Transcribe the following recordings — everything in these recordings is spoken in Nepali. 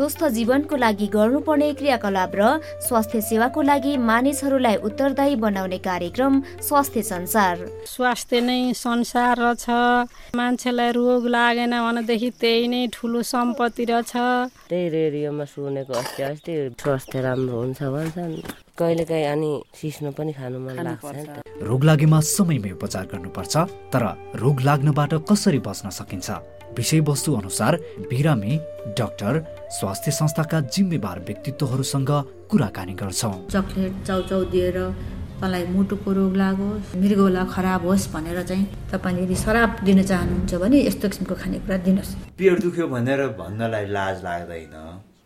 स्वस्थ जीवनको लागि गर्नुपर्ने क्रियाकलाप र स्वास्थ्य सेवाको लागि मानिसहरूलाई उत्तरदायी बनाउने कार्यक्रम स्वास्थ्य संसार। स्वास्थ्य नै संसार छ मान्छेलाई रोग लागेन भनेदेखि त्यही नै ठुलो सम्पत्ति रहेछ त्यही रेडियोमा सुनेको अस्ति अस्ति स्वास्थ्य राम्रो हुन्छ भन्छन्। कहिलेकाहीँ अनि सिस्नो पनि खानु मन लाग्छ रोग लागेमा समयमै उपचार गर्नुपर्छ तर रोग लाग्नबाट कसरी बच्न सकिन्छ? विषयवस्तु अनुसार बिरामी डाक्टर स्वास्थ्य संस्थाका जिम्मेवार व्यक्तित्वहरूसँग कुराकानी गर्छौँ। चक्लेट चाउचाउ दिएर तँलाई मुटुको रोग लागोस् मृगौला खराब होस् भनेर चाहिँ तपाईँले यदि शराब दिन चाहनुहुन्छ भने यस्तो किसिमको खानेकुरा दिनुहोस्। पेट दुख्यो भनेर भन्नलाई लाज लाग्दैन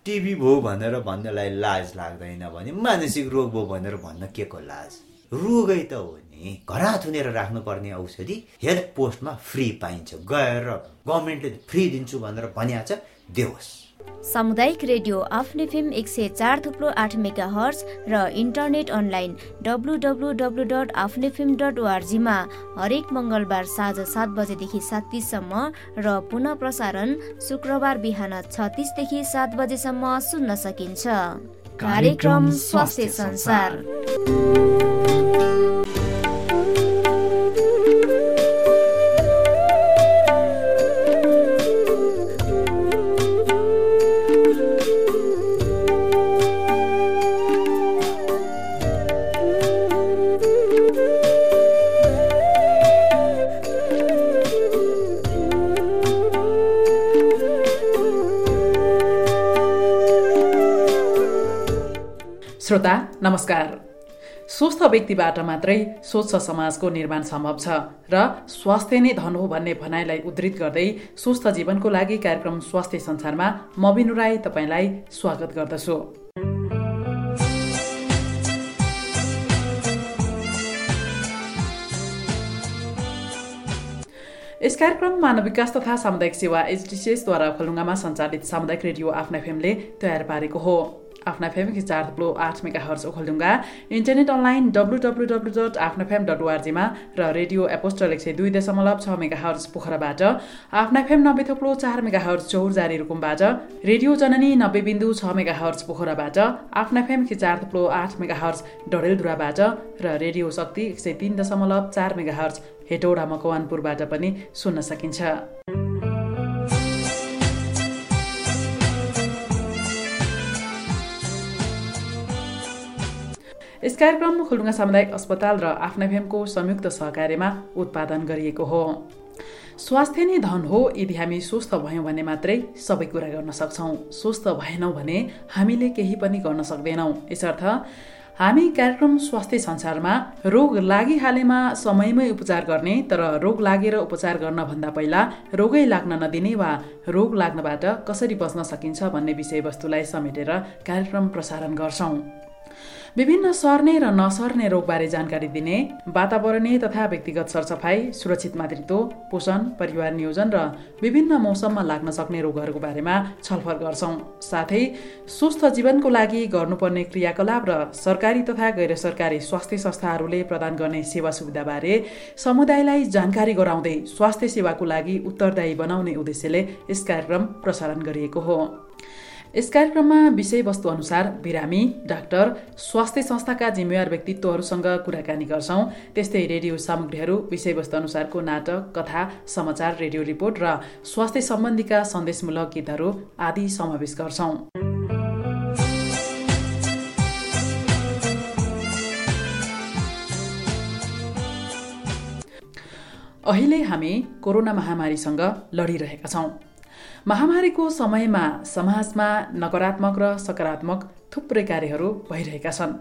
टिभी भयो भनेर भन्नलाई लाज लाग्दैन भने मानसिक रोग भयो भनेर भन्न के को लाज? रोगै त हो नि। घरा थुनेर राख्नुपर्ने औषधि हेल्थ पोस्टमा फ्री पाइन्छ। गएर गभर्मेन्टले फ्री दिन्छु भनेर भनिहाल्छ देओस्। सामुदायिक रेडियो आफ्नै फिल्म एक सय चार थुप्रो आठ मेगा हर्स र internet online W W W dot आफ्नै फिल्म डट ओआरजीमा हरेक मङ्गलबार साँझ सात बजेदेखि सात तिससम्म र पुनः प्रसारण शुक्रबार बिहान छ तिसदेखि सात बजेसम्म सुन्न सकिन्छ। कार्यक्रम स्वास्थ्य संसार। नमस्कार। स्वस्थ व्यक्तिबाट मात्रै स्वच्छ समाजको निर्माण सम्भव छ र स्वास्थ्य नै धन हो भन्ने भनाइलाई उद्धृत गर्दै स्वस्थ जीवनको लागि कार्यक्रम स्वास्थ्य संसारमा म बिनु राई तपाईँलाई स्वागत गर्दछु। यस कार्यक्रम मानव विकास तथा सामुदायिक सेवा एचडिसिएसद्वारा खलुङ्गामा सञ्चालित सामुदायिक रेडियो आफ्ना फेमले तयार पारेको हो। आफ्ना फेम चार थुप्रो आठ megahertz Okhaldhunga internet online W W W dot आफ्ना फेम डट ओआरजीमा र रेडियो एपोस्टल एक सय दुई दशमलव छ मेगा हर्स पोखराबाट। आफ्ना फेम नब्बे थुप्रो चार मेगा हर्स चौरजारी रुकुमबाट। रेडियो जननी नब्बे बिन्दु छ मेगा हर्स पोखराबाट। आफ्ना फेम चार थुप्रो आठ मेगा हर्स डडेलधुराबाट र रेडियो शक्ति एक सय तिन दशमलव चार मेगा हर्स हेटौडा मकवानपुरबाट पनि सुन्न सकिन्छ। यस कार्यक्रम खुलुङ्गा सामुदायिक अस्पताल र आफ्ना फेमको संयुक्त सहकार्यमा उत्पादन गरिएको हो। स्वास्थ्य नै धन हो यदि हामी स्वस्थ भयौँ भने मात्रै सबै कुरा गर्न सक्छौँ। स्वस्थ भएनौँ भने हामीले केही पनि गर्न सक्दैनौँ। यसर्थ हामी कार्यक्रम स्वास्थ्य संसारमा रोग लागिहालेमा समयमै उपचार गर्ने तर रोग लागेर उपचार गर्नभन्दा पहिला रोगै लाग्न नदिने वा रोग लाग्नबाट कसरी बच्न सकिन्छ भन्ने विषयवस्तुलाई समेटेर कार्यक्रम प्रसारण गर्छौँ। विभिन्न सर्ने र नसर्ने रोगबारे जानकारी दिने वातावरणीय तथा व्यक्तिगत सरसफाइ सुरक्षित मातृत्व पोषण परिवार नियोजन र विभिन्न मौसममा लाग्न सक्ने रोगहरूको बारेमा छलफल गर्छौँ। साथै स्वस्थ जीवनको लागि गर्नुपर्ने क्रियाकलाप र सरकारी तथा गैर सरकारी स्वास्थ्य संस्थाहरूले प्रदान गर्ने सेवा सुविधाबारे समुदायलाई जानकारी गराउँदै स्वास्थ्य सेवाको लागि उत्तरदायी बनाउने उद्देश्यले यस कार्यक्रम प्रसारण गरिएको हो। यस कार्यक्रममा विषयवस्तु अनुसार बिरामी डाक्टर स्वास्थ्य संस्थाका जिम्मेवार व्यक्तित्वहरूसँग कुराकानी गर्छौँ। त्यस्तै रेडियो सामग्रीहरू विषयवस्तु अनुसारको नाटक कथा समाचार रेडियो रिपोर्ट र स्वास्थ्य सम्बन्धीका सन्देशमूलक गीतहरू आदि समावेश गर्छौँ। अहिले हामी कोरोना महामारीसँग लडिरहेका छौँ। महामारीको समयमा समाजमा नकारात्मक र सकारात्मक थुप्रै कार्यहरू भइरहेका छन्।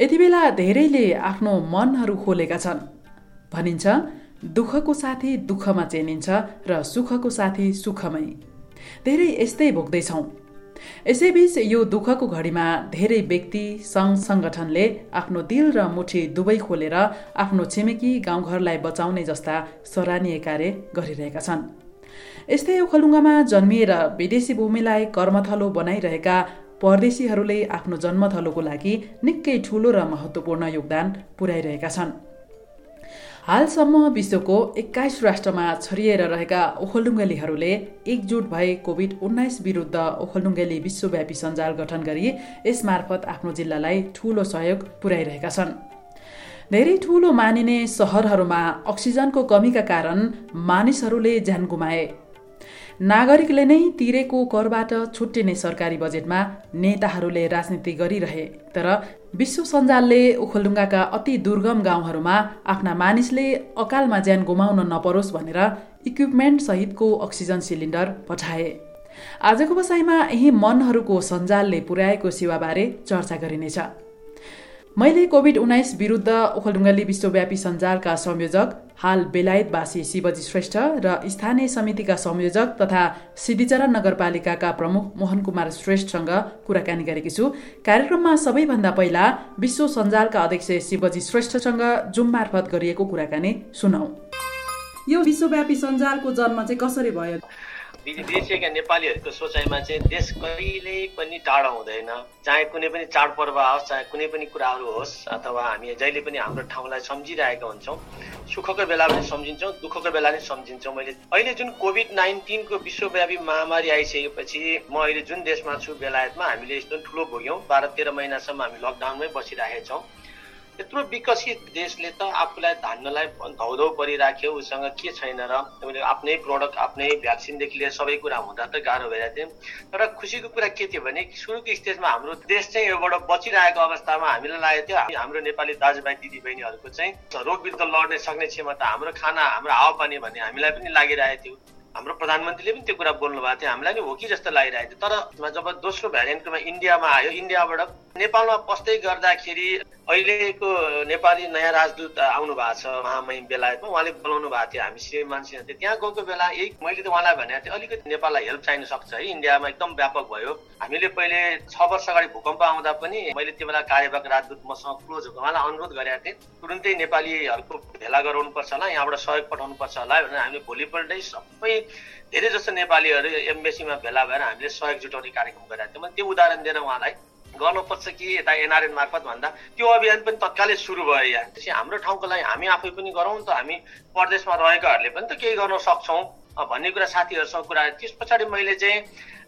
यति बेला धेरैले आफ्नो मनहरू खोलेका छन्। भनिन्छ दुःखको साथी दुःखमा चेनिन्छ र सुखको साथी सुखमै। धेरै यस्तै भोग्दैछौँ। यसैबीच यो दुःखको घडीमा धेरै व्यक्ति सङ्घ सङ्गठनले आफ्नो दिल र मुठी दुवै खोलेर आफ्नो छिमेकी गाउँघरलाई बचाउने जस्ता सराहनीय कार्य गरिरहेका छन्। यस्तै ओखलुङ्गामा जन्मिएर विदेशी भूमिलाई कर्मथलो बनाइरहेका परदेशीहरूले आफ्नो जन्मथलोको लागि निकै ठुलो र महत्त्वपूर्ण योगदान पुर्याइरहेका छन्। हालसम्म विश्वको एक्काइस राष्ट्रमा छरिएर रहेका ओखलडुङ्गेलीहरूले एकजुट भए कोभिड उन्नाइस विरुद्ध ओखलडुङ्गेली विश्वव्यापी सञ्जाल गठन गरी यसमार्फत आफ्नो जिल्लालाई ठूलो सहयोग पुर्याइरहेका छन्। धेरै ठूलो मानिने सहरहरूमा अक्सिजनको कमीका कारण मानिसहरूले ज्यान गुमाए। नागरिकले नै तिरेको करबाट छुट्टिने सरकारी बजेटमा नेताहरूले राजनीति गरिरहे तर विश्व सञ्जालले ओखलडुङ्गाका अति दुर्गम गाउँहरूमा आफ्ना मानिसले अकालमा ज्यान गुमाउन नपरोस् भनेर इक्विपमेन्ट सहितको अक्सिजन सिलिन्डर पठाए। आजको बसाइमा यही मनहरूको सञ्जालले पुर्याएको सेवाबारे चर्चा गरिनेछ। मैले कोभिड उन्नाइस विरुद्ध ओखलडुङ्गाली विश्वव्यापी सञ्जालका संयोजक हाल बेलायतवासी शिवजी श्रेष्ठ र स्थानीय समितिका संयोजक तथा सिद्धिचरण नगरपालिकाका प्रमुख मोहन कुमार श्रेष्ठसँग कुराकानी गरेकी छु। कार्यक्रममा सबैभन्दा पहिला विश्व सञ्जालका अध्यक्ष शिवजी श्रेष्ठसँग जुम मार्फत गरिएको कुराकानी सुनौ। यो विश्वव्यापी सञ्जालको जन्म चाहिँ कसरी भयो? विदेशिएका नेपालीहरूको सोचाइमा चाहिँ देश कहिल्यै पनि टाढा हुँदैन। चाहे कुनै पनि चाडपर्व आओस् चाहे कुनै पनि कुराहरू होस् अथवा हामी जहिले पनि हाम्रो ठाउँलाई सम्झिरहेका हुन्छौँ सुखको बेला पनि सम्झिन्छौँ दुःखको बेला पनि सम्झिन्छौँ। मैले अहिले जुन कोभिड नाइन्टिनको विश्वव्यापी महामारी आइसकेपछि म अहिले जुन देशमा छु बेलायतमा हामीले यस्तो ठुलो भोग्यौँ। बाह्र तेह्र महिनासम्म हामी लकडाउनमै बसिरहेका छौँ यत्रो विकसित देशले त आफूलाई धान्नलाई धौधौ परिराख्यो उसँग के छैन र? आफ्नै प्रडक्ट आफ्नै भ्याक्सिनदेखि लिएर सबै कुरा हुँदा त गाह्रो भइरहेको थियो। तर खुसीको कुरा के थियो भने सुरुको स्टेजमा हाम्रो देश चाहिँ योबाट बचिरहेको अवस्थामा हामीलाई लागेको थियो। हाम्रो नेपाली दाजुभाइ दिदीबहिनीहरूको चाहिँ रोग विरुद्ध लड्ने सक्ने क्षमता हाम्रो खाना हाम्रो हावापानी भन्ने हामीलाई पनि लागिरहेको थियो। हाम्रो प्रधानमन्त्रीले पनि त्यो कुरा बोल्नु भएको थियो। हामीलाई पनि हो कि जस्तो लागिरहेको थियो। तर जब दोस्रो भ्यारिएन्टमा इन्डियामा आयो इन्डियाबाट नेपालमा पस्दै गर्दाखेरि अहिलेको नेपाली नयाँ राजदूत आउनु भएको छ महामहिम बेलायतमा उहाँले बोलाउनु भएको थियो हामी श्रीमानसिंह थियो त्यहाँ गएको बेला यही मैले त उहाँलाई भनेको थिएँ अलिकति नेपाललाई हेल्प चाहिन सक्छ है इन्डियामा एकदम व्यापक भयो। हामीले पहिले छ वर्ष अगाडि भूकम्प आउँदा पनि मैले त्यो बेला कार्यवाहक राजदूत मसँग क्लोज उहाँलाई अनुरोध गरेका थिएँ तुरुन्तै नेपालीहरूको भेला गराउनुपर्छ होला यहाँबाट सहयोग पठाउनुपर्छ होला भनेर हामीले भोलिपल्टै सबै धेरै जस्तो नेपालीहरू एम्बेसीमा भेला भएर हामीले सहयोग जुटाउने कार्यक्रम गरेका थियौँ। त्यो उदाहरण दिएर उहाँलाई गर्नुपर्छ कि यता एनआरएन मार्फत भन्दा? त्यो अभियान पनि तत्कालै सुरु भयो यहाँ। त्यसै हाम्रो ठाउँको लागि हामी आफै पनि गरौँ त हामी परदेशमा रहेकाहरूले पनि त केही गर्न सक्छौँ। भन्ने कुरा साथीहरूसँग कुरा त्यस पछाडि मैले चाहिँ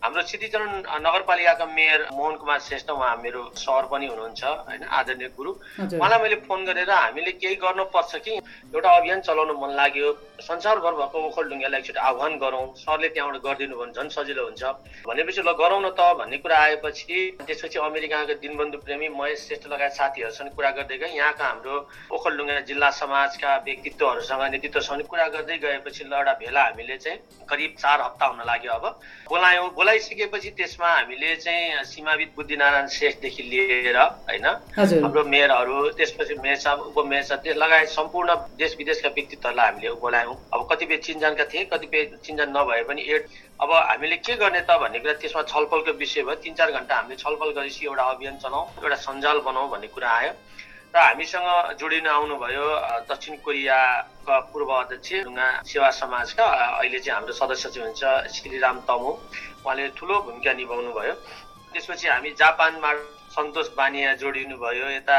हाम्रो सिद्धिचरण नगरपालिकाका मेयर मोहन कुमार श्रेष्ठ उहाँ मेरो सर पनि हुनुहुन्छ होइन आदरणीय गुरु। उहाँलाई मैले फोन गरेर हामीले केही गर्नुपर्छ कि? एउटा अभियान चलाउनु मन लाग्यो। संसारभर भएको ओखलढुङ्गालाई एकचोटि आह्वान गरौँ। सरले त्यहाँबाट गरिदिनु भने झन् सजिलो हुन्छ। भनेपछि ल गरौँ न त भन्ने कुरा आएपछि त्यसपछि अमेरिकाको दिनबन्धु प्रेमी महेश श्रेष्ठ लगायत साथीहरूसँग कुरा गर्दै गएँ। यहाँका हाम्रो ओखलढुङ्गा जिल्ला समाजका व्यक्तित्वहरूसँग नेतृत्वसँग कुरा गर्दै गएपछि ल एउटा भेला हामीले चाहिँ करिब चार हप्ता हुन लाग्यो अब। बोलायौँ बोलाइसकेपछि त्यसमा हामीले चाहिँ सीमाविद बुद्धिनारायण श्रेष्ठदेखि लिएर होइन? हाम्रो मेयरहरू त्यसपछि मेयर साहब उपमेयर साहब त्यस लगायत सम्पूर्ण देश विदेशका व्यक्तित्वहरूलाई हामीले बोलायौँ। अब कतिपय चिन्जानका थिए कतिपय चिन्जान नभए पनि एड अब हामीले के गर्ने त भन्ने कुरा त्यसमा छलफलको विषय भयो। तिन चार घन्टा हामीले छलफल गरेपछि एउटा अभियान चलाउँ एउटा सञ्जाल बनाऊ भन्ने कुरा आयो। र हामीसँग जोडिन आउनुभयो दक्षिण कोरियाका पूर्व अध्यक्ष ढुङ्गा सेवा समाजका अहिले चाहिँ हाम्रो सदस्य चाहिँ हुन्छ श्रीराम तमु। उहाँले ठुलो भूमिका निभाउनु भयो त्यसपछि हामी जापानमा सन्तोष बानिया जोडिनु भयो यता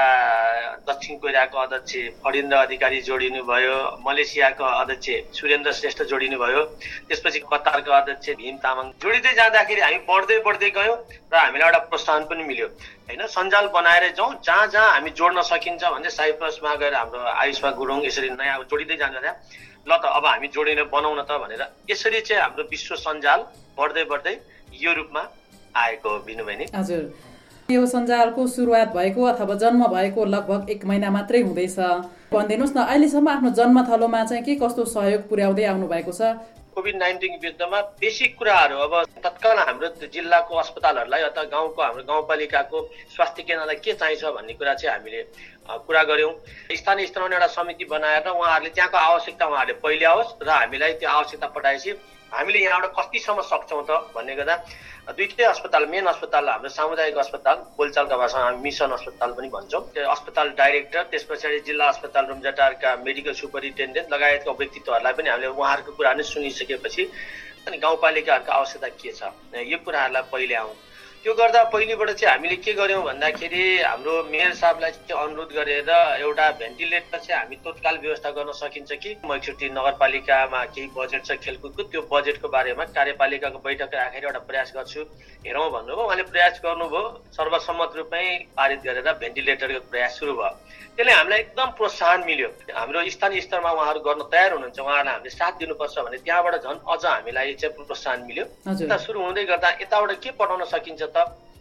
दक्षिण कोरियाको अध्यक्ष फडिन्द्र अधिकारी जोडिनु भयो मलेसियाको अध्यक्ष सुरेन्द्र श्रेष्ठ जोडिनु भयो त्यसपछि कतारको अध्यक्ष भीम तामाङ। जोडिँदै जाँदाखेरि हामी बढ्दै बढ्दै गयौँ र हामीलाई एउटा प्रोत्साहन पनि मिल्यो। होइन सञ्जाल बनाएर जाउँ जहाँ जहाँ हामी जोड्न सकिन्छ भने साइप्रसमा गएर हाम्रो आयुष्मा गुरुङ यसरी नयाँ जोडिँदै जान्छ त्यहाँ ल त अब हामी जोडिन बनाउन त भनेर यसरी चाहिँ हाम्रो विश्व सञ्जाल बढ्दै बढ्दै यो रूपमा आएको बिनु बहिनी। हजुर। यो सञ्जालको सुरुवात भएको अथवा जन्म भएको लगभग एक महिना मात्रै हुँदैछ। भनिदिनुहोस् न अहिलेसम्म आफ्नो जन्मथलोमा चाहिँ के कस्तो सहयोग पुर्याउँदै आउनु भएको छ? कोभिड नाइन्टिन विरुद्धमा बेसिक कुराहरू अब तत्काल हाम्रो जिल्लाको अस्पतालहरूलाई अथवा गाउँको हाम्रो गाउँपालिकाको स्वास्थ्य केन्द्रलाई के चाहिन्छ भन्ने कुरा चाहिँ हामीले कुरा गऱ्यौँ। स्थानीय स्तरमा एउटा समिति बनाएर उहाँहरूले त्यहाँको आवश्यकता उहाँहरूले पहिले आओस् र हामीलाई त्यो आवश्यकता पठाएपछि हामीले यहाँबाट कतिसम्म सक्छौँ त भन्ने गर्दा दुइटै अस्पताल मेन अस्पताल हाम्रो सामुदायिक अस्पताल बोलचालका भाषामा हामी मिसन अस्पताल पनि भन्छौँ। त्यो अस्पताल डाइरेक्टर त्यस पछाडि जिल्ला अस्पताल रुम्जाटारका मेडिकल सुपरिन्टेन्डेन्ट लगायतका व्यक्तित्वहरूलाई पनि हामीले उहाँहरूको कुरा नै सुनिसकेपछि अनि गाउँपालिकाहरूको आवश्यकता के छ? यो कुराहरूलाई पहिले आउँ। त्यो गर्दा पहिलेबाट चाहिँ हामीले के गर्यौँ भन्दाखेरि हाम्रो मेयर साहबलाई चाहिँ अनुरोध गरेर एउटा भेन्टिलेटर चाहिँ हामी तत्काल व्यवस्था गर्न सकिन्छ कि? मैछुट्टी नगरपालिकामा केही बजेट छ खेलकुदको त्यो बजेटको बारेमा कार्यपालिकाको बैठक राखेर एउटा प्रयास गर्छु। हेरौँ भन्नुभयो उहाँले प्रयास गर्नुभयो सर्वसम्मत रूपमै पारित गरेर भेन्टिलेटरको प्रयास सुरु भयो। त्यसले हामीलाई एकदम प्रोत्साहन मिल्यो। हाम्रो स्थानीय स्तरमा उहाँहरू गर्न तयार हुनुहुन्छ। उहाँहरूलाई हामीले साथ दिनुपर्छ भने त्यहाँबाट झन् अझ हामीलाई चाहिँ प्रोत्साहन मिल्यो। यता सुरु हुँदै गर्दा यताबाट के पठाउन सकिन्छ त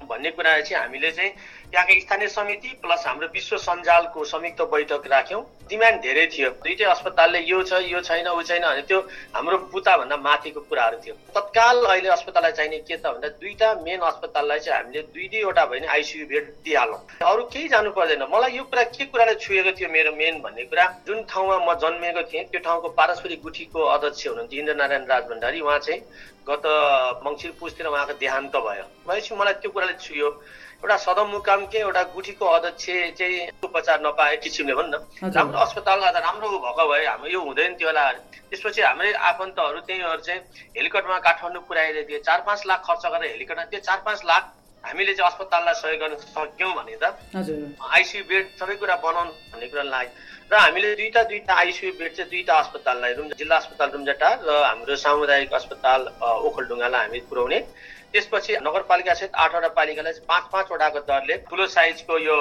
भन्ने कुरा चाहिँ हामीले चाहिँ त्यहाँको स्थानीय समिति प्लस हाम्रो विश्व सञ्जालको संयुक्त बैठक राख्यौँ। डिमान्ड धेरै थियो। दुइटै अस्पतालले यो छ यो छैन ऊ छैन भने त्यो हाम्रो पुताभन्दा माथिको कुराहरू थियो। तत्काल अहिले अस्पताललाई चाहिने के त भन्दा दुईवटा मेन अस्पताललाई चाहिँ हामीले दुई दुईवटा भयो भने आइसियु बेड दिइहालौँ। अरू केही जानु पर्दैन। मलाई यो कुरा के कुराले छुएको थियो मेरो मेन भन्ने कुरा जुन ठाउँमा म जन्मेको थिएँ त्यो ठाउँको पारस्परिक गुठीको अध्यक्ष हुनुहुन्थ्यो इन्द्रनारायण राज भण्डारी। उहाँ चाहिँ गत मङ्सिर पुसतिर उहाँको देहान्त भयो। भएपछि मलाई त्यो कुराले छुयो। एउटा सदरमुकामकै एउटा गुठीको अध्यक्ष चाहिँ उपचार नपाए किसिमले भन् न। राम्रो अस्पताल राम्रो भएको भए हाम्रो यो हुँदैन थियो होला। त्यसपछि हाम्रै आफन्तहरू त्यहीहरू चाहिँ हेलिकप्टरमा काठमाडौँ पुऱ्याएर दिए चार पाँच लाख खर्च गरेर हेलिकप्टर त्यो चार पाँच लाख हामीले चाहिँ अस्पताललाई सहयोग गर्न सक्यौँ भने त आइसियु बेड सबै कुरा बनाउनु भन्ने कुरा लाग्यो र हामीले दुईवटा दुईवटा आइसियु बेड चाहिँ दुईवटा अस्पताललाई रुम जिल्ला अस्पताल रुम्जाटा र हाम्रो सामुदायिक अस्पताल ओखलडुङ्गालाई हामी पुऱ्याउने त्यसपछि नगरपालिकासहित आठवटा पालिकालाई पाँच पाँचवटाको दरले ठुलो साइजको यो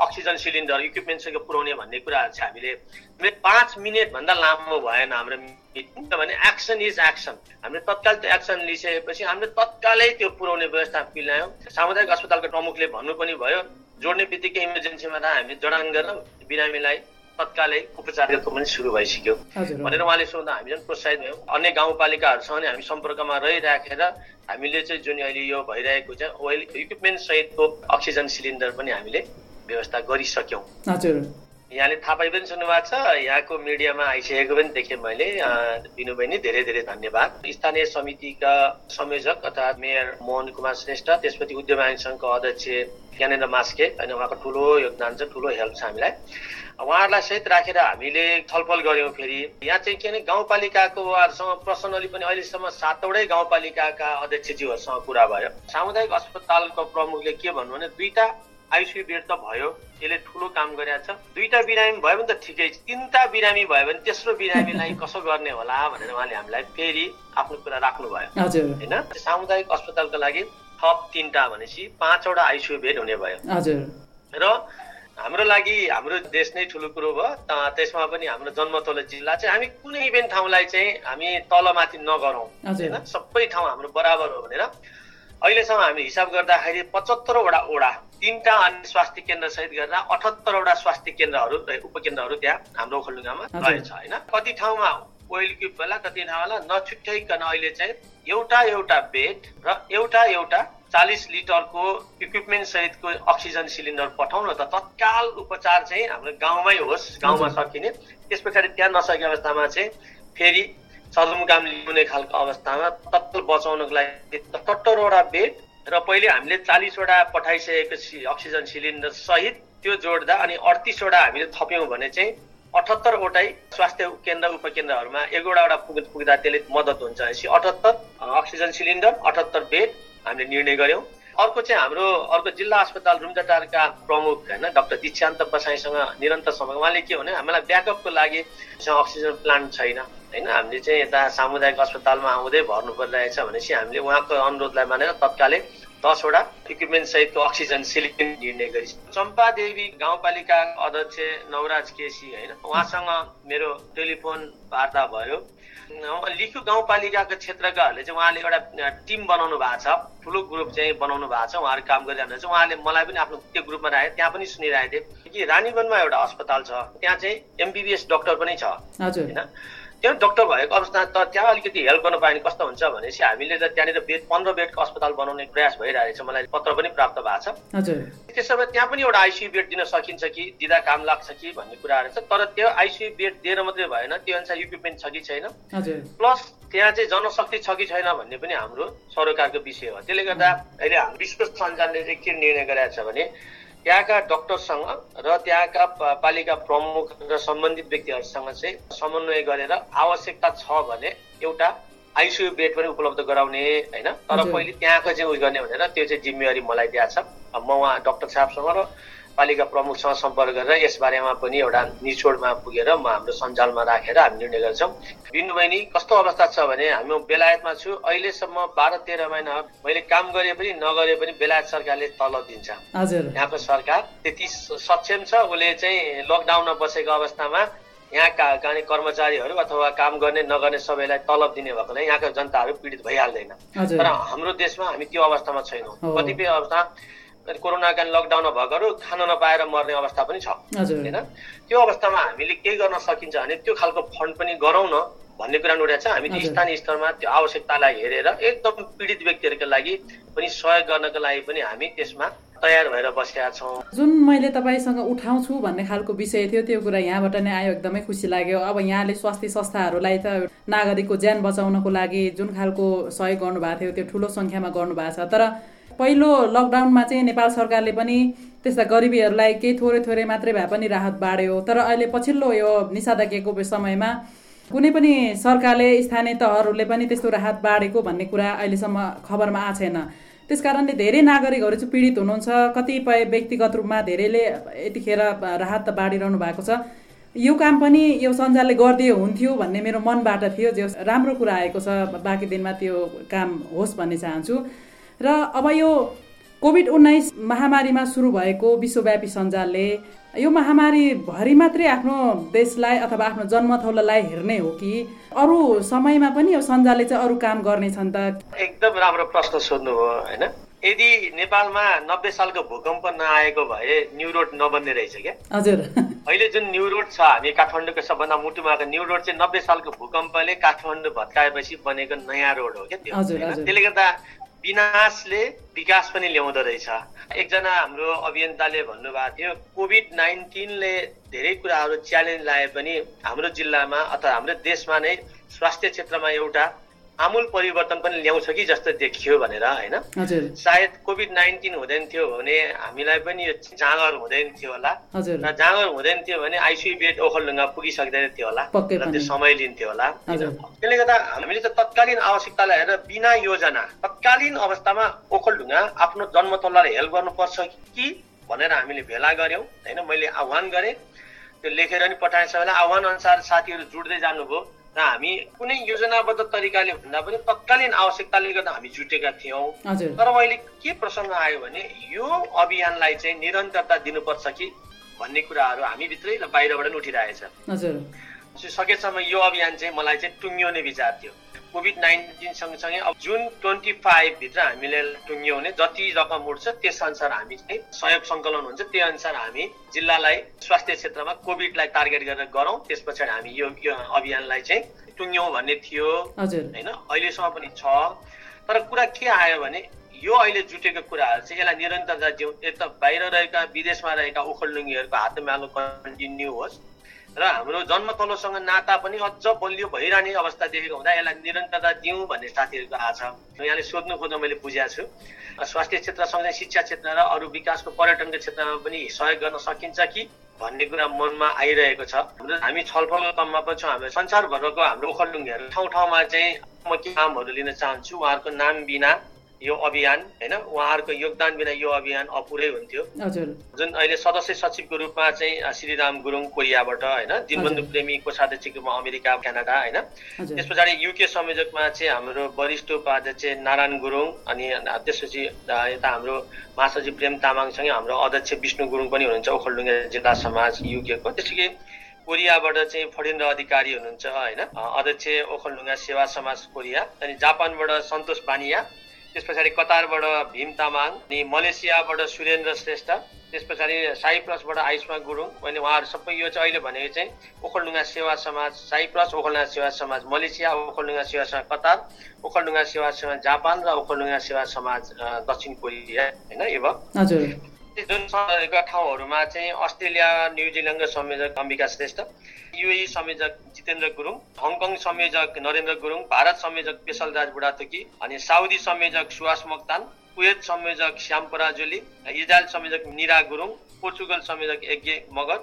अक्सिजन सिलिन्डर इक्विपमेन्टसँग पुऱ्याउने भन्ने कुराहरू चाहिँ हामीले पाँच मिनटभन्दा लामो भएन हाम्रो किनभने एक्सन इज एक्सन हामीले तत्काल त्यो एक्सन लिइसकेपछि हामीले तत्कालै त्यो पुऱ्याउने व्यवस्था मिलायौँ सामुदायिक अस्पतालको प्रमुखले भन्नु पनि भयो जोड्ने बित्तिकै इमर्जेन्सीमा हामी जडान गरेर बिरामीलाई तत्कालै उपचारको पनि सुरु भइसक्यो। भनेर उहाँले सोध्दा हामी झन् प्रोत्साहित भयौँ। अन्य गाउँपालिकाहरूसँग हामी सम्पर्कमा रहिराखेर हामीले चाहिँ जुन अहिले यो भइरहेको चाहिँ ओइल इक्विपमेन्ट सहितको अक्सिजन सिलिन्डर पनि हामीले व्यवस्था गरिसक्यौँ। यहाँले थाहा पाइ पनि सुन्नुभएको छ यहाँको मिडियामा आइसकेको पनि देखेँ मैले दिनु बहिनी धेरै धेरै धन्यवाद। स्थानीय समितिका संयोजक अर्थात् मेयर मोहन कुमार श्रेष्ठ त्यसपछि उद्यम आयोग सङ्घको अध्यक्ष ज्ञानेन्द्र मास्के होइन उहाँको ठुलो योगदान छ ठुलो हेल्प छ हामीलाई। उहाँहरूलाई सहित राखेर हामीले छलफल गऱ्यौँ फेरि। यहाँ चाहिँ के भने गाउँपालिकाको उहाँहरूसँग पर्सनली पनि अहिलेसम्म सातवटै गाउँपालिकाका अध्यक्षज्यूहरूसँग कुरा भयो। सामुदायिक अस्पतालको प्रमुखले के भन्नु भने दुईवटा आइसियु बेड त भयो यसले ठुलो काम गरिरहेको छ। दुईवटा बिरामी भयो भने त ठिकै छ। तिनवटा बिरामी भयो भने तेस्रो बिरामीलाई कसो गर्ने होला भनेर उहाँले हामीलाई फेरि आफ्नो कुरा राख्नुभयो। होइन? सामुदायिक अस्पतालको लागि थप तिनवटा भनेपछि पाँचवटा आइसियु बेड हुने भयो। र हाम्रो लागि हाम्रो देश नै ठुलो कुरो भयो। त्यसमा पनि हाम्रो जन्मतौलो जिल्ला चाहिँ हामी कुनै पनि ठाउँलाई चाहिँ हामी तलमाथि नगरौँ। होइन? सबै ठाउँ हाम्रो बराबर हो भनेर। अहिलेसम्म हामी हिसाब गर्दाखेरि पचहत्तरवटा ओडा तिनवटा अन्य स्वास्थ्य केन्द्र सहित गरेर अठहत्तरवटा स्वास्थ्य केन्द्रहरू उपकेन्द्रहरू त्यहाँ हाम्रो ओखलडुङ्गामा रहेछ होइन? कति ठाउँमा ओइल क्युब होला कति ठाउँमा नछुट्याइकन अहिले चाहिँ एउटा एउटा बेड र एउटा एउटा चालिस लिटरको इक्विपमेन्ट सहितको अक्सिजन सिलिन्डर पठाउन त तत्काल उपचार चाहिँ हाम्रो गाउँमै होस् गाउँमा सकिने। त्यस पछाडि त्यहाँ नसकेको अवस्थामा चाहिँ फेरि सदरमुकाम ल्याउने खालको अवस्थामा तत्काल बचाउनको लागि सत्तरवटा बेड र पहिले हामीले चालिसवटा पठाइसकेको अक्सिजन सिलिन्डर सहित त्यो जोड्दा अनि अडतिसवटा हामीले थप्यौँ भने चाहिँ अठहत्तरवटै स्वास्थ्य केन्द्र उपकेन्द्रहरूमा एक एउटा पुग्दा त्यसले मद्दत हुन्छ। भनेपछि अठहत्तर अक्सिजन सिलिन्डर अठहत्तर बेड हामीले निर्णय गऱ्यौँ अर्को चाहिँ हाम्रो अर्को जिल्ला अस्पताल रुम्जाटारका प्रमुख होइन डाक्टर दीक्षान्त बसाईसँग निरन्तर समय उहाँले के भने हामीलाई ब्याकअपको लागि अक्सिजन प्लान्ट छैन होइन? हामीले चाहिँ यता सामुदायिक अस्पतालमा आउँदै भर्नु परिरहेछ भनेपछि हामीले उहाँको अनुरोधलाई मानेर तत्कालै दसवटा इक्विपमेन्ट सहितको अक्सिजन सिलिन्डर निर्णय गरिन्छ चम्पादेवी गाउँपालिका अध्यक्ष नवराज केसी होइन? उहाँसँग मेरो टेलिफोन वार्ता भयो। लिखु गाउँपालिकाको क्षेत्रकाहरूले चाहिँ उहाँले एउटा टिम बनाउनु भएको छ। ठुलो ग्रुप चाहिँ बनाउनु भएको छ। उहाँहरू काम गरिरहनु छ। उहाँले मलाई पनि आफ्नो त्यो ग्रुपमा राखे त्यहाँ पनि सुनिरहेको थिएँ। कि रानीवनमा एउटा अस्पताल छ। त्यहाँ चाहिँ एमबिबिएस डक्टर पनि छ। होइन? त्यो डक्टर भएको अवस्था त त्यहाँ अलिकति हेल्प गर्नु पायो भने कस्तो हुन्छ भनेपछि हामीले त त्यहाँनिर बेड पन्ध्र बेडको अस्पताल बनाउने प्रयास भइरहेको छ मलाई पत्र पनि प्राप्त भएको छ। त्यसो भए त्यहाँ पनि एउटा आइसियु बेड दिन सकिन्छ कि? दिँदा काम लाग्छ कि भन्ने कुराहरू छ। तर त्यो आइसियु बेड दिएर मात्रै भएन। त्यो अनुसार इक्विपमेन्ट छ कि छैन। प्लस त्यहाँ चाहिँ जनशक्ति छ कि छैन भन्ने पनि हाम्रो सरकारको विषय हो। त्यसले गर्दा अहिले हाम्रो विश्व सञ्जालले चाहिँ के निर्णय गरेको छ भने त्यहाँका डक्टरसँग र त्यहाँका पालिका प्रमुख र सम्बन्धित व्यक्तिहरूसँग चाहिँ समन्वय गरेर आवश्यकता छ भने एउटा आइसियु बेड पनि उपलब्ध गराउने होइन? तर पहिले त्यहाँको चाहिँ उयो गर्ने भनेर त्यो चाहिँ जिम्मेवारी मलाई दिएको छ। म उहाँ डक्टर साहबसँग र पालिका प्रमुखसँग सम्पर्क गरेर यसबारेमा पनि एउटा निचोडमा पुगेर म हाम्रो सञ्जालमा राखेर हामी निर्णय गर्छौँ। बिन्दु बहिनी कस्तो अवस्था छ भने हामी बेलायतमा छु। अहिलेसम्म बाह्र तेह्र महिना मैले काम गरे पनि नगरे पनि बेलायत सरकारले तलब दिन्छ। यहाँको सरकार त्यति सक्षम छ उसले चाहिँ लकडाउनमा बसेको अवस्थामा यहाँका गाउने कर्मचारीहरू अथवा काम गर्ने नगर्ने सबैलाई तलब दिने भएकोले यहाँका जनताहरू पीडित भइहाल्दैन। तर हाम्रो देशमा हामी त्यो अवस्थामा छैनौँ। कतिपय अवस्था कोरोनाका लकडाउनमा भएकोहरू खान नपाएर मर्ने अवस्था पनि छ। होइन? त्यो अवस्थामा हामीले के गर्न सकिन्छ भने त्यो खालको फन्ड पनि गरौँ न भन्ने कुरा उठाएको छ। हामी स्थानीय स्तरमा त्यो आवश्यकतालाई हेरेर एकदम पीडित व्यक्तिहरूका लागि पनि सहयोग गर्नको लागि पनि हामी त्यसमा तयार भएर बसेका छौँ। जुन मैले तपाईँसँग उठाउँछु भन्ने खालको विषय थियो त्यो कुरा यहाँबाट नै आयो एकदमै खुसी लाग्यो। अब यहाँले स्वास्थ्य संस्थाहरूलाई त नागरिकको ज्यान बचाउनको लागि जुन खालको सहयोग गर्नुभएको थियो त्यो ठुलो सङ्ख्यामा गर्नुभएको छ। तर पहिलो लकडाउनमा चाहिँ नेपाल सरकारले पनि त्यस्ता गरिबीहरूलाई केही थोरै थोरै मात्रै भए पनि राहत बाँड्यो। तर अहिले पछिल्लो यो निषेधाज्ञाको समयमा कुनै पनि सरकारले स्थानीय तहहरूले पनि त्यस्तो राहत बाँडेको भन्ने कुरा अहिलेसम्म खबरमा आएको छैन त्यस कारणले धेरै नागरिकहरू चाहिँ पीडित हुनुहुन्छ। कतिपय व्यक्तिगत रूपमा धेरैले यतिखेर राहत त बाँडिरहनु भएको छ। यो काम पनि यो सञ्जालले गरिदियो हुन्थ्यो भन्ने मेरो मनबाट थियो। जो राम्रो कुरा आएको छ बाँकी दिनमा त्यो काम होस् भन्ने चाहन्छु। र अब यो कोभिड उन्नाइस महामारीमा सुरु भएको विश्वव्यापी सञ्जालले यो महामारीभरि मात्रै आफ्नो देशलाई अथवा आफ्नो जन्मथौलालाई हेर्ने हो कि अरू समयमा पनि यो सञ्जालले चाहिँ अरू काम गर्नेछन् त? एकदम राम्रो प्रश्न सोध्नु हो होइन? यदि नेपालमा नब्बे सालको भूकम्प नआएको भए न्यु रोड नबन्ने रहेछ क्या? हजुर। अहिले जुन न्यु रोड छ हामी काठमाडौँको सबभन्दा मुटुमा न्यु रोड चाहिँ नब्बे सालको भूकम्पले काठमाडौँ भत्काएपछि बनेको नयाँ रोड हो क्या त्यो त्यसले गर्दा विनाशले विकास पनि ल्याउँदो रहेछ। एकजना हाम्रो अभियन्ताले भन्नुभएको थियो कोभिड नाइन्टिनले धेरै कुराहरू च्यालेन्ज लाए पनि हाम्रो जिल्लामा अथवा हाम्रो देशमा नै स्वास्थ्य क्षेत्रमा एउटा आमूल परिवर्तन पनि ल्याउँछ कि जस्तो देखियो भनेर होइन? सायद कोभिड नाइन्टिन हुँदैन थियो भने हामीलाई पनि यो जाँगर हुँदैन थियो होला। र जाँगर हुँदैन थियो भने आइसियु बेड ओखलढुङ्गा पुगिसक्दैन थियो होला। र त्यो समय लिन्थ्यो होला। त्यसले गर्दा हामीले त तत्कालीन आवश्यकतालाई हेरेर बिना योजना तत्कालीन अवस्थामा ओखलढुङ्गा आफ्नो जन्मतल्लालाई हेल्प गर्नुपर्छ कि भनेर हामीले भेला गऱ्यौँ होइन? मैले आह्वान गरेँ। त्यो लेखेर नि पठाएँ सबैलाई आह्वान अनुसार साथीहरू जुट्दै जानुभयो। र हामी कुनै योजनाबद्ध तरिकाले भन्दा पनि तत्कालीन आवश्यकताले गर्दा हामी जुटेका थियौँ। तर अहिले के प्रसङ्ग आयो भने यो अभियानलाई चाहिँ निरन्तरता दिनुपर्छ कि भन्ने कुराहरू हामीभित्रै र बाहिरबाट पनि उठिरहेछ। सकेसम्म यो अभियान चाहिँ मलाई चाहिँ टुङ्ग्याउने विचार थियो कोभिड नाइन्टिन सँगसँगै अब जुन ट्वेन्टी फाइभभित्र हामीले टुङ्ग्याउने जति रकम उठ्छ त्यस अनुसार हामी चाहिँ सहयोग सङ्कलन हुन्छ त्यही अनुसार हामी जिल्लालाई स्वास्थ्य क्षेत्रमा कोभिडलाई टार्गेट गरेर गरौँ त्यस पछाडि हामी यो अभियानलाई चाहिँ टुङ्ग्यौँ भन्ने थियो होइन अहिलेसम्म पनि छ तर कुरा के आयो भने यो अहिले जुटेको कुराहरू चाहिँ यसलाई निरन्तरता दिउँ यता बाहिर रहेका विदेशमा रहेका उखलडुङ्गीहरूको हातमालो कन्टिन्यू होस् र हाम्रो जन्मतलोसँग नाता पनि अझ बलियो भइरहने अवस्था देखेको हुँदा यसलाई निरन्तरता दिउँ भन्ने साथीहरूको आशा यहाँले सोध्नु खोज्दा मैले बुझाएको छु। स्वास्थ्य क्षेत्र सँगै शिक्षा क्षेत्र र अरू विकासको पर्यटनको क्षेत्रमा पनि सहयोग गर्न सकिन्छ कि भन्ने कुरा मनमा आइरहेको छ। हामी छलफलको क्रममा पनि छौँ हाम्रो संसारभरको हाम्रो ओखलडुङ्गीहरू ठाउँ ठाउँमा चाहिँ म के कामहरू लिन चाहन्छु उहाँहरूको नाम बिना यो अभियान होइन? उहाँहरूको योगदान बिना यो अभियान अपुरै हुन्थ्यो। जुन अहिले सदस्य सचिवको रूपमा चाहिँ श्रीराम गुरुङ कोरियाबाट होइन? दिनबन्धु प्रेमी कोषाध्यक्षको रूपमा अमेरिका क्यानाडा होइन? त्यस पछाडि युके संयोजकमा चाहिँ हाम्रो वरिष्ठ उपाध्यक्ष नारायण गुरुङ अनि त्यसपछि यता हाम्रो महासचिव प्रेम तामाङसँगै हाम्रो अध्यक्ष विष्णु गुरुङ पनि हुनुहुन्छ ओखलडुङ्गा जिल्ला समाज युकेको। त्यसरी कोरियाबाट चाहिँ फडिन्द्र अधिकारी हुनुहुन्छ होइन? अध्यक्ष ओखलडुङ्गा सेवा समाज कोरिया अनि जापानबाट सन्तोष बानिया त्यस पछाडि कतारबाट भीम तामाङ अनि मलेसियाबाट सुरेन्द्र श्रेष्ठ त्यस पछाडि साइप्रसबाट आयुष्मा गुरुङ मैले उहाँहरू सबै यो चाहिँ अहिले भनेको चाहिँ ओखलडुङ्गा सेवा समाज साइप्रस ओखलडुङ्गा सेवा समाज मलेसिया ओखलडुङ्गा सेवा समाज कतार ओखलडुङ्गा सेवा समाज जापान र ओखलडुङ्गा सेवा समाज दक्षिण कोरिया होइन यो जुन ठाउँहरूमा चाहिँ अस्ट्रेलिया न्युजिल्यान्डको संयोजक अम्बिका श्रेष्ठ युए संयोजक जितेन्द्र गुरुङ हङकङ संयोजक नरेन्द्र गुरुङ भारत संयोजक पेशलराज बुढाथोकी अनि साउदी संयोजक सुवास मोक्तान कुवेत संयोजक श्याम पराजुली इजरायल संयोजक निरा गुरुङ पोर्चुगल संयोजक यज्ञ मगर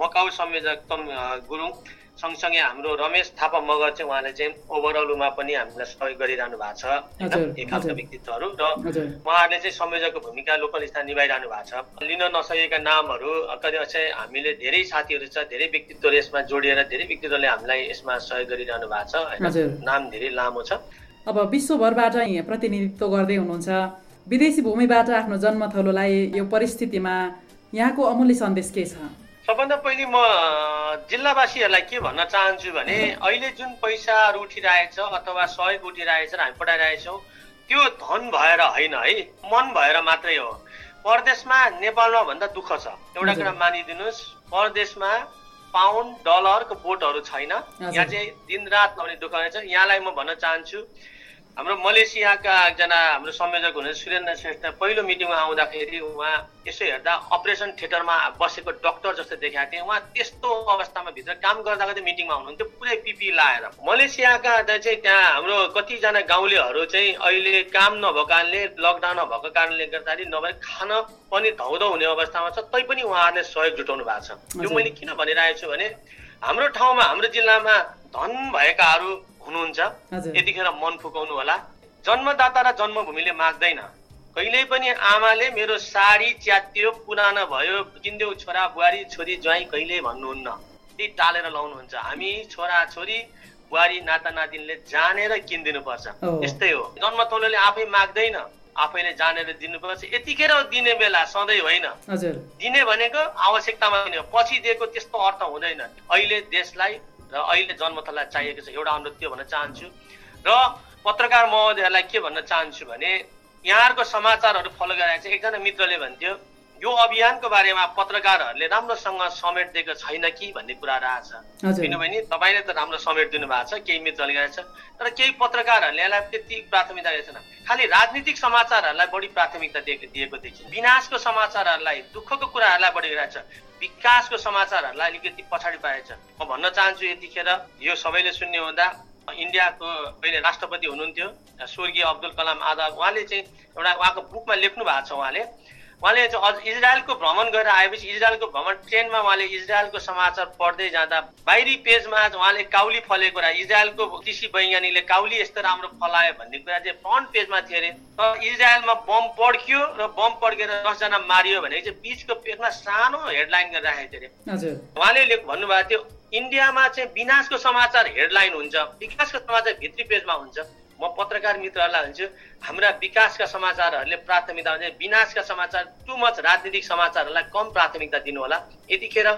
मकाउ संयोजक तम गुरुङ सँगसँगै हाम्रो रमेश थापा मगर चाहिँ उहाँले चाहिँ ओभरअलमा पनि हामीलाई सहयोग गरिरहनु भएको छ होइन? एक खालका। व्यक्तित्वहरू र उहाँहरूले चाहिँ संयोजकको भूमिका लोकल स्थान निभाइरहनु भएको छ। लिन नसकेका नामहरू कति चाहिँ हामीले धेरै साथीहरू छ धेरै व्यक्तित्वहरू यसमा जोडिएर धेरै व्यक्तित्वले हामीलाई यसमा सहयोग गरिरहनु भएको छ। होइन? नाम धेरै लामो छ। अब विश्वभरबाट यहाँ प्रतिनिधित्व गर्दै हुनुहुन्छ। विदेशी भूमिबाट आफ्नो जन्मथलोलाई यो परिस्थितिमा यहाँको अमूल्य सन्देश के छ? सबभन्दा पहिले म जिल्लावासीहरूलाई के भन्न चाहन्छु भने अहिले जुन पैसाहरू उठिरहेछ अथवा सहयोग उठिरहेछ र हामी पठाइरहेछौँ त्यो धन भएर होइन है मन भएर मात्रै हो। परदेशमा नेपालमा भन्दा दुःख छ। एउटा कुरा मानिदिनुहोस् परदेशमा पाउन्ड डलरको बोटहरू छैन। यहाँ चाहिँ दिनरात आउने दुःख रहेछ। यहाँलाई म भन्न चाहन्छु हाम्रो मलेसियाका एकजना हाम्रो संयोजक हुनुहुन्छ सुरेन्द्र श्रेष्ठ पहिलो मिटिङमा आउँदाखेरि उहाँ यसो हेर्दा अपरेसन थिएटरमा बसेको डक्टर जस्तो देखाएको थिएँ। उहाँ त्यस्तो अवस्थामा भित्र काम गर्दा गर्दै मिटिङमा आउनुहुन्थ्यो पुरै पिपी लाएर। मलेसियाका चाहिँ त्यहाँ हाम्रो कतिजना गाउँलेहरू चाहिँ अहिले काम नभएको कारणले लकडाउन भएको कारणले गर्दाखेरि नभए खान पनि धौधौ हुने अवस्थामा छ। तैपनि उहाँहरूले सहयोग जुटाउनु भएको छ। यो मैले किन भनिरहेको छु भने हाम्रो ठाउँमा हाम्रो जिल्लामा धन भएकाहरू हुनुहुन्छ। यतिखेर मन फुकाउनु होला। जन्मदाता र जन्मभूमिले माग्दैन। कहिल्यै पनि आमाले मेरो साडी च्यातियो पुरानो भयो किनिदेऊ छोरा बुहारी छोरी ज्वाइँ कहिल्यै भन्नुहुन्न? त्यही टालेर लाउनुहुन्छ। हामी छोरा छोरी बुहारी नाता नातिनले जानेर किनिदिनुपर्छ। यस्तै हो। जन्मथलोले आफै माग्दैन। आफैले जानेर दिनुपर्छ। यतिखेर दिने बेला सधैँ होइन। दिने भनेको आवश्यकतामा दिने हो। पछि दिएको त्यस्तो अर्थ हुँदैन। अहिले देशलाई र अहिले जन्मथललाई चाहिएको छ एउटा अनुरोध त्यो भन्न चाहन्छु? र पत्रकार महोदयहरूलाई के भन्न चाहन्छु भने यहाँहरूको समाचारहरू फलो गरिरहेको छ एकजना मित्रले भन्थ्यो यो अभियानको बारेमा पत्रकारहरूले राम्रोसँग समेट दिएको छैन कि भन्ने कुरा रहेछ किनभने तपाईँले त राम्रो समेट दिनु भएको छ केही मित्रले गरेको छ तर केही पत्रकारहरूले यसलाई त्यति प्राथमिकता दिएको छैन। खालि राजनीतिक समाचारहरूलाई बढी प्राथमिकता दिएको दिएको देखिन्छ। विनाशको समाचारहरूलाई दुःखको कुराहरूलाई बढी गरिरहेको छ विकासको समाचारहरूलाई अलिकति पछाडि पारेको छ म भन्न चाहन्छु यतिखेर यो सबैले सुन्ने हुँदा इन्डियाको पहिले राष्ट्रपति हुनुहुन्थ्यो स्वर्गीय अब्दुल कलाम आजाद। उहाँले चाहिँ एउटा उहाँको बुकमा लेख्नु भएको छ उहाँले उहाँले चाहिँ अझ इजरायलको भ्रमण गरेर आएपछि इजरायलको भ्रमण ट्रेनमा उहाँले इजरायलको समाचार पढ्दै जाँदा बाहिरी पेजमा उहाँले काउली फलेको कुरा इजरायलको कृषि वैज्ञानिकले काउली यस्तो राम्रो फलायो भन्ने कुरा चाहिँ फ्रन्ट पेजमा थियो अरे। तर इजरायलमा बम पड्कियो र बम पड्केर दसजना मारियो भनेको चाहिँ बिचको पेजमा सानो हेडलाइन गरेर राखेको थियो अरे। उहाँले भन्नुभएको थियो इन्डियामा चाहिँ विनाशको समाचार हेडलाइन हुन्छ विकासको समाचार भित्री पेजमा हुन्छ। म पत्रकार मित्रहरूलाई भन्छु हाम्रा विकासका समाचारहरूले प्राथमिकता हुन्छ विनाशका समाचार टु मच राजनीतिक समाचारहरूलाई कम प्राथमिकता दिनु होला यतिखेर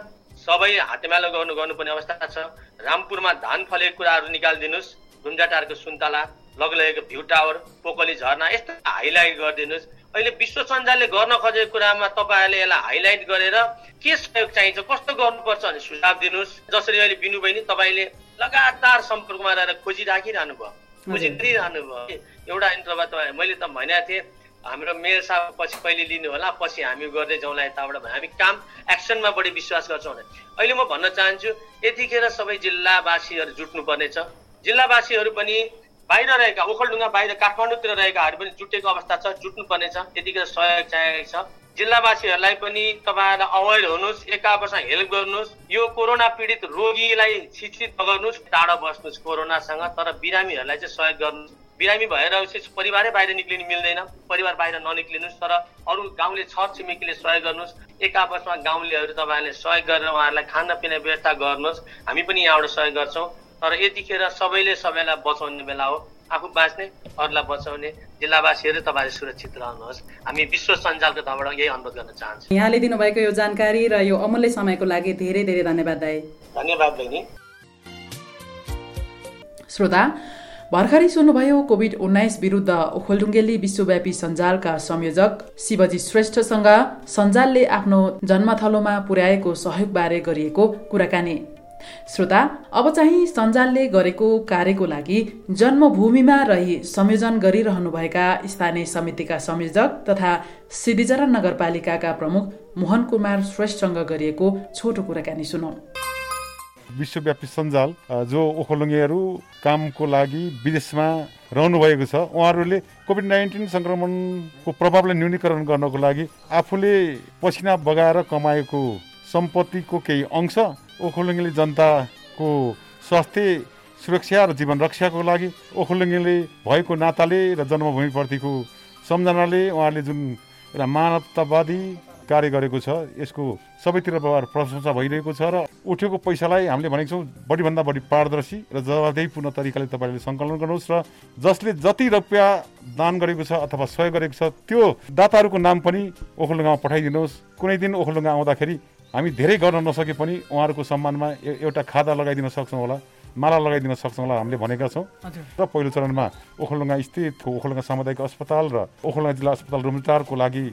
सबै हातेमालो गर्नु गर्नुपर्ने अवस्था छ। रामपुरमा धान फलेको कुराहरू निकालिदिनुहोस् गुन्जाटारको सुन्तला लगलेको भ्यू टावर पोकली झरना यस्तो हाइलाइट गरिदिनुहोस्। अहिले विश्व सञ्जालले गर्न खोजेको कुरामा तपाईँहरूले यसलाई हाइलाइट गरेर के सहयोग चाहिन्छ कस्तो गर्नुपर्छ भने सुझाव दिनुहोस्। जसरी अहिले बिनु बहिनी तपाईँले लगातार सम्पर्कमा रहेर खोजिराखिरहनु भयो गरिरहनु भयो। एउटा इन्टरभ्यू तपाईँ मैले त भनेको थिएँ हाम्रो मेयर साहब पछि पहिले लिनु होला पछि हामी गर्दै जाउँला यताबाट हामी काम एक्सनमा बढी विश्वास गर्छौँ भने अहिले म भन्न चाहन्छु यतिखेर सबै जिल्लावासीहरू जुट्नु पर्नेछ जिल्लावासीहरू पनि बाहिर रहेका ओखलढुङ्गा बाहिर काठमाडौँतिर रहेकाहरू पनि जुटेको अवस्था छ जुट्नु पर्नेछ यतिखेर सहयोग चाहिएको छ। जिल्लावासीहरूलाई पनि तपाईँहरूलाई अवेर हुनुहोस् एक आपसमा हेल्प गर्नुहोस् यो कोरोना पीडित रोगीलाई शिक्षित नगर्नुहोस् टाढा बस्नुहोस् कोरोनासँग तर बिरामीहरूलाई चाहिँ सहयोग गर्नुहोस्। बिरामी भएर परिवारै बाहिर निक्लिनु मिल्दैन परिवार बाहिर ननिक्लिनुहोस् तर अरू गाउँले छर छिमेकीले सहयोग गर्नुहोस् एक आपसमा गाउँलेहरू तपाईँहरूले सहयोग गरेर उहाँहरूलाई खानापिना व्यवस्था गर्नुहोस् हामी पनि यहाँबाट सहयोग गर्छौँ। तर यतिखेर सबैले सबैलाई बचाउने बेला हो। आफू बाँच्ने अरूलाई बचाउने जिल्लावासीहरू तपाईँले सुरक्षित रहनुहोस्। हामी विश्व सञ्जालको तर्फबाट यही अनुरोध गर्न चाहन्छौँ। यहाँले दिनुभएको यो जानकारी र यो अमूल्य समयको लागि धेरै धेरै धन्यवाद दाई। धन्यवाद बहिनी। श्रोता भर्खरै सुन्नुभयो कोभिड उन्नाइस विरुद्ध ओखलढुङ्गेली विश्वव्यापी सञ्जालका संयोजक शिवजी श्रेष्ठसँग सञ्जालले आफ्नो जन्मथलोमा पुर्याएको सहयोगबारे गरिएको कुराकानी। श्रोता अब चाहिँ सञ्जालले गरेको कार्यको लागि जन्मभूमिमा रही संयोजन गरिरहनुभएका स्थानीय समितिका संयोजक तथा सिद्धिचरण नगरपालिकाका प्रमुख मोहन कुमार श्रेष्ठसँग गरिएको छोटो कुराकानी सुनौ। विश्वव्यापी सञ्जाल जो ओखलुङ्गेहरू कामको लागि विदेशमा रहनुभएको छ उहाँहरूले कोभिड नाइन्टिन सङ्क्रमणको प्रभावलाई न्यूनीकरण गर्नको लागि आफूले पसिना बगाएर कमाएको सम्पत्तिको केही अंश ओखलुङ्गेली जनताको स्वास्थ्य सुरक्षा र जीवन रक्षाको लागि ओखलडुङ्गेले भएको नाताले र जन्मभूमिप्रतिको सम्झनाले उहाँले जुन एउटा मानवतावादी कार्य गरेको छ यसको सबैतिर प्रशंसा भइरहेको छ र उठेको पैसालाई हामीले भनेको छौँ बढीभन्दा बढी पारदर्शी र जवाबदेहीपूर्ण तरिकाले तपाईँले सङ्कलन गर्नुहोस् र जसले जति रुपियाँ दान गरेको छ अथवा सहयोग गरेको छ त्यो दाताहरूको नाम पनि ओखलडुङ्गामा पठाइदिनुहोस्। कुनै दिन ओखलडुङ्गा आउँदाखेरि हामी धेरै गर्न नसके पनि उहाँहरूको सम्मानमा एउटा खादा लगाइदिन सक्छौँ होला माला लगाइदिन सक्छौँ होला हामीले भनेका छौँ। र पहिलो चरणमा ओखलडुङ्गा स्थित ओखलडुङ्गा सामुदायिक अस्पताल र ओखलडुङ्गा जिल्ला अस्पताल रुमटारको लागि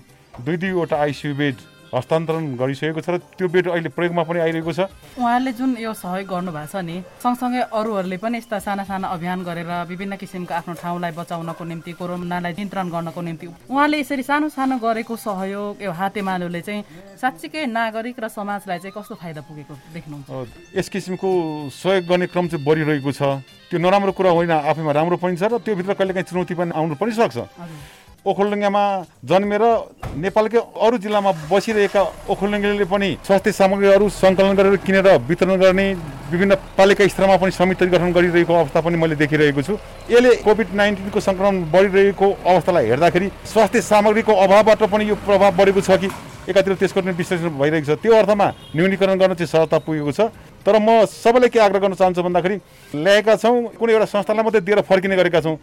दुई दुईवटा आइसियु बेड हस्तान्तरण गरिसकेको छ र त्यो बेड अहिले प्रयोगमा पनि आइरहेको छ। उहाँले जुन यो सहयोग गर्नुभएको छ नि सँगसँगै अरूहरूले पनि यस्ता साना साना अभियान गरेर विभिन्न किसिमको आफ्नो ठाउँलाई बचाउनको निम्ति कोरोनालाई नियन्त्रण गर्नको निम्ति उहाँले यसरी सानो सानो गरेको सहयोग यो हातेमालोले चाहिँ साँच्चीकै नागरिक र समाजलाई चाहिँ कस्तो फाइदा पुगेको देख्नुहुन्छ? यस किसिमको सहयोग गर्ने क्रम चाहिँ बढिरहेको छ। त्यो नराम्रो कुरा होइन आफैमा राम्रो पनि छ र त्योभित्र कहिलेकाहीँ चुनौती पनि आउनु पनि सक्छ। ओखलडुङ्गामा जन्मेर नेपालकै अरू जिल्लामा बसिरहेका ओखलडुङ्गेले पनि स्वास्थ्य सामग्रीहरू सङ्कलन गरेर किनेर वितरण गर्ने विभिन्न पालिका स्तरमा पनि समिति गठन गरिरहेको अवस्था पनि मैले देखिरहेको छु। यसले कोभिड नाइन्टिनको सङ्क्रमण बढिरहेको अवस्थालाई हेर्दाखेरि स्वास्थ्य सामग्रीको अभावबाट पनि यो प्रभाव बढेको छ कि? एकातिर त्यसको पनि विश्लेषण भइरहेको छ। त्यो अर्थमा न्यूनीकरण गर्न चाहिँ सहजता पुगेको छ। तर म सबैलाई के आग्रह गर्न चाहन्छु भन्दाखेरि ल्याएका छौँ कुनै एउटा संस्थालाई मात्रै दिएर फर्किने गरेका छौँ।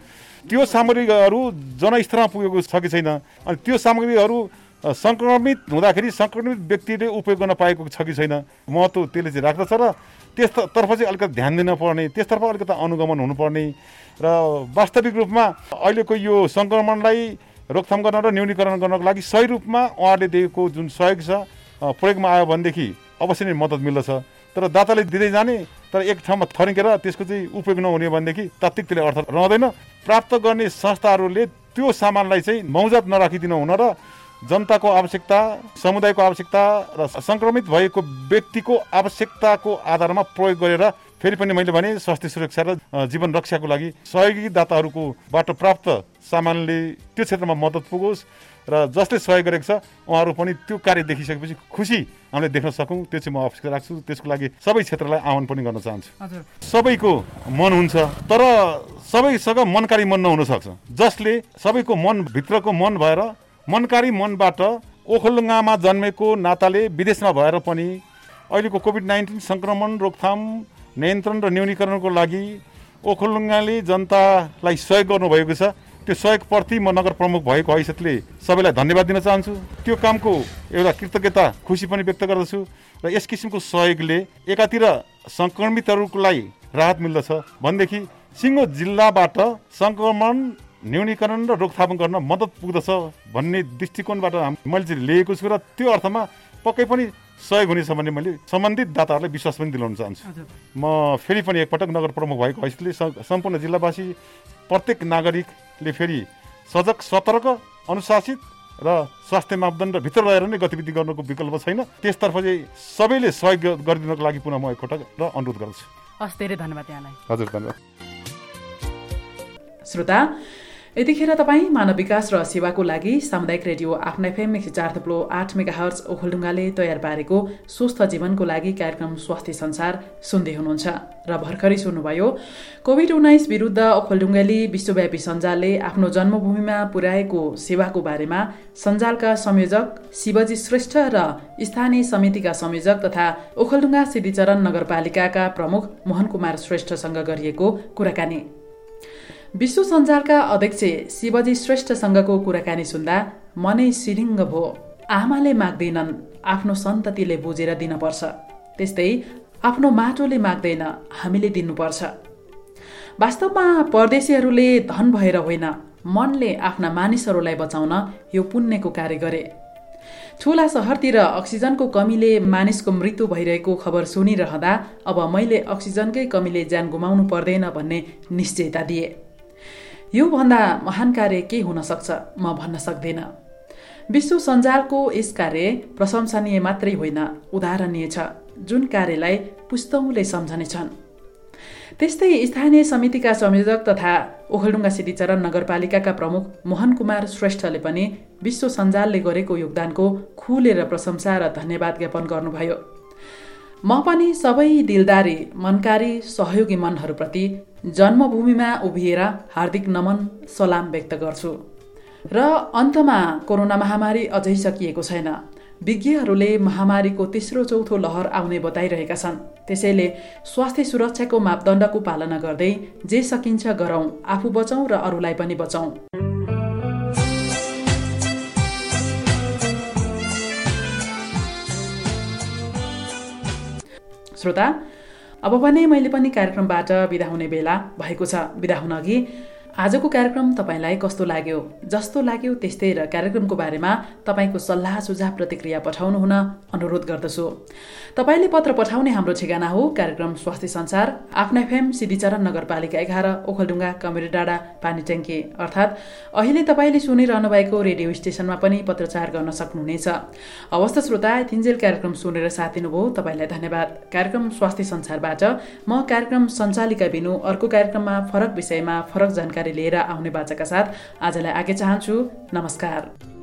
त्यो सामग्रीहरू जनस्तरमा पुगेको छ कि छैन? अनि त्यो सामग्रीहरू सङ्क्रमित हुँदाखेरि सङ्क्रमित व्यक्तिले उपयोग गर्न पाएको छ कि छैन? महत्त्व त्यसले चाहिँ राख्दछ र त्यसतर्फ चाहिँ अलिकति ध्यान दिनुपर्ने त्यसतर्फ अलिकति अनुगमन हुनुपर्ने र वास्तविक रूपमा अहिलेको यो सङ्क्रमणलाई रोकथाम गर्न र न्यूनीकरण गर्नको लागि सही रूपमा उहाँहरूले दिएको जुन सहयोग छ प्रयोगमा आयो भनेदेखि अवश्य नै मद्दत मिल्दछ। तर दाताले दिँदै जाने तर एक ठाउँमा थर्केर त्यसको चाहिँ उपयोग नहुने भनेदेखि तात्तिक त्यसले अर्थ रहँदैन। प्राप्त गर्ने संस्थाहरूले त्यो सामानलाई चाहिँ मौजात नराखिदिनु हुन र जनताको आवश्यकता समुदायको आवश्यकता र सङ्क्रमित भएको व्यक्तिको आवश्यकताको आधारमा प्रयोग गरेर फेरि पनि मैले भने स्वास्थ्य सुरक्षा र जीवन रक्षाको लागि सहयोगी दाताहरूकोबाट प्राप्त सामानले त्यो क्षेत्रमा मद्दत पुगोस्। र जसले सहयोग गरेको छ उहाँहरू पनि त्यो कार्य देखिसकेपछि खुसी हामीले देख्न सकौँ। त्यो चाहिँ म अफिसको राख्छु। त्यसको लागि सबै क्षेत्रलाई आह्वान पनि गर्न चाहन्छु। सबैको मन हुन्छ तर सबैसँग मनकारी मन नहुन सक्छ जसले सबैको मनभित्रको मन भएर मनकारी मनबाट ओखलुङ्गामा जन्मेको नाताले विदेशमा भएर पनि अहिलेको कोभिड नाइन्टिन सङ्क्रमण रोकथाम नियन्त्रण र न्यूनीकरणको लागि ओखलुङ्गाले जनतालाई सहयोग गर्नुभएको छ। त्यो सहयोगप्रति म नगर प्रमुख भएको हैसियतले सबैलाई धन्यवाद दिन चाहन्छु। त्यो कामको एउटा कृतज्ञता खुसी पनि व्यक्त गर्दछु र यस किसिमको सहयोगले एकातिर सङ्क्रमितहरूलाई राहत मिल्दछ। भनेदेखि सिङ्गो जिल्लाबाट सङ्क्रमण न्यूनीकरण र रोकथाम गर्न मद्दत पुग्दछ भन्ने दृष्टिकोणबाट मैले चाहिँ लिएको छु र त्यो अर्थमा पक्कै पनि सहयोग हुनेछ भन्ने मैले सम्बन्धित दाताहरूलाई विश्वास पनि दिलाउन चाहन्छु। म फेरि पनि एकपटक नगर प्रमुख भएको हैसियतले सम्पूर्ण जिल्लावासी प्रत्येक नागरिकले फेरि सजग सतर्क अनुशासित र स्वास्थ्य मापदण्डभित्र रहेर नै गतिविधि गर्नुको विकल्प छैन। त्यसतर्फ चाहिँ सबैले सहयोग गरिदिनको लागि पुनः म एकपटक र अनुरोध गर्छु हस् धेरै धन्यवाद यहाँलाई। हजुर धन्यवाद। श्रोता यतिखेर तपाईँ मानव विकास र सेवाको लागि सामुदायिक रेडियो आफ्ना एफएम चार थप्लो आठ मेगा हर्च ओखलढुङ्गाले तयार पारेको स्वस्थ जीवनको लागि कार्यक्रम स्वास्थ्य संसार सुन्दै हुनुहुन्छ। र भर्खरै सुन्नुभयो कोभिड उन्नाइस विरुद्ध ओखलढुङ्गाली विश्वव्यापी सञ्जालले आफ्नो जन्मभूमिमा पुर्याएको सेवाको बारेमा सञ्जालका संयोजक शिवजी श्रेष्ठ र स्थानीय समितिका संयोजक तथा ओखलढुङ्गा सिद्धिचरण नगरपालिकाका प्रमुख मोहन कुमार श्रेष्ठसँग गरिएको कुराकानी। विश्व सञ्जालका अध्यक्ष शिवजी श्रेष्ठसँगको कुराकानी सुन्दा मनै सिरिङ्ग भो आमाले माग्दैनन् आफ्नो सन्ततिले बुझेर दिनपर्छ। त्यस्तै आफ्नो माटोले माग्दैन हामीले दिनुपर्छ। वास्तवमा परदेशीहरूले धन भएर होइन मनले आफ्ना मानिसहरूलाई बचाउन यो पुण्यको कार्य गरे। ठुला सहरतिर अक्सिजनको कमीले मानिसको मृत्यु भइरहेको खबर सुनिरहँदा अब मैले अक्सिजनकै कमीले ज्यान गुमाउनु पर्दैन भन्ने निश्चयता दिए। योभन्दा महान कार्य के हुन सक्छ? म भन्न सक्दिनँ। विश्व सञ्जालको यस कार्य प्रशंसनीय मात्रै होइन उदाहरणीय छ जुन कार्यलाई पुस्तौँले सम्झनेछन्। त्यस्तै स्थानीय समितिका संयोजक तथा ओखलडुङ्गा सिद्धिचरण नगरपालिकाका प्रमुख मोहन कुमार श्रेष्ठले पनि विश्व सञ्जालले गरेको योगदानको खुलेर प्रशंसा र धन्यवाद ज्ञापन गर्नुभयो। म पनि सबै दिलदारी मनकारी सहयोगी मनहरूप्रति जन्मभूमिमा उभिएर हार्दिक नमन सलाम व्यक्त गर्छु। र अन्तमा कोरोना महामारी अझै सकिएको छैन। विज्ञहरूले महामारीको तेस्रो चौथो लहर आउने बताइरहेका छन्। त्यसैले स्वास्थ्य सुरक्षाको मापदण्डको पालना गर्दै जे सकिन्छ गरौँ आफू बचौँ र अरूलाई पनि बचौँ। श्रोता अब भने मैले पनि कार्यक्रमबाट बिदा हुने बेला भएको छ। बिदा हुन अघि आजको कार्यक्रम तपाईँलाई कस्तो लाग्यो? जस्तो लाग्यो त्यस्तै र कार्यक्रमको बारेमा तपाईँको सल्लाह सुझाव प्रतिक्रिया पठाउनु हुन अनुरोध गर्दछु। तपाईँले पत्र पठाउने हाम्रो ठेगाना हो कार्यक्रम स्वास्थ्य संसार आफ्ना एफएम सिद्धिचरण नगरपालिका एघार ओखलडुङ्गा कमेरी डाँडा पानी ट्याङ्की। अर्थात् अहिले तपाईँले सुनिरहनु भएको रेडियो स्टेसनमा पनि पत्रचार गर्न सक्नुहुनेछ। अवस्था श्रोता थिन्जेल कार्यक्रम सुनेर साथ दिनुभयो तपाईँलाई धन्यवाद। कार्यक्रम स्वास्थ्य संसारबाट म कार्यक्रम सञ्चालिका बिनु अर्को कार्यक्रममा फरक विषयमा फरक जानकारी लिएर आउने बाचाका साथ आजलाई आगे चाहन्छु। नमस्कार।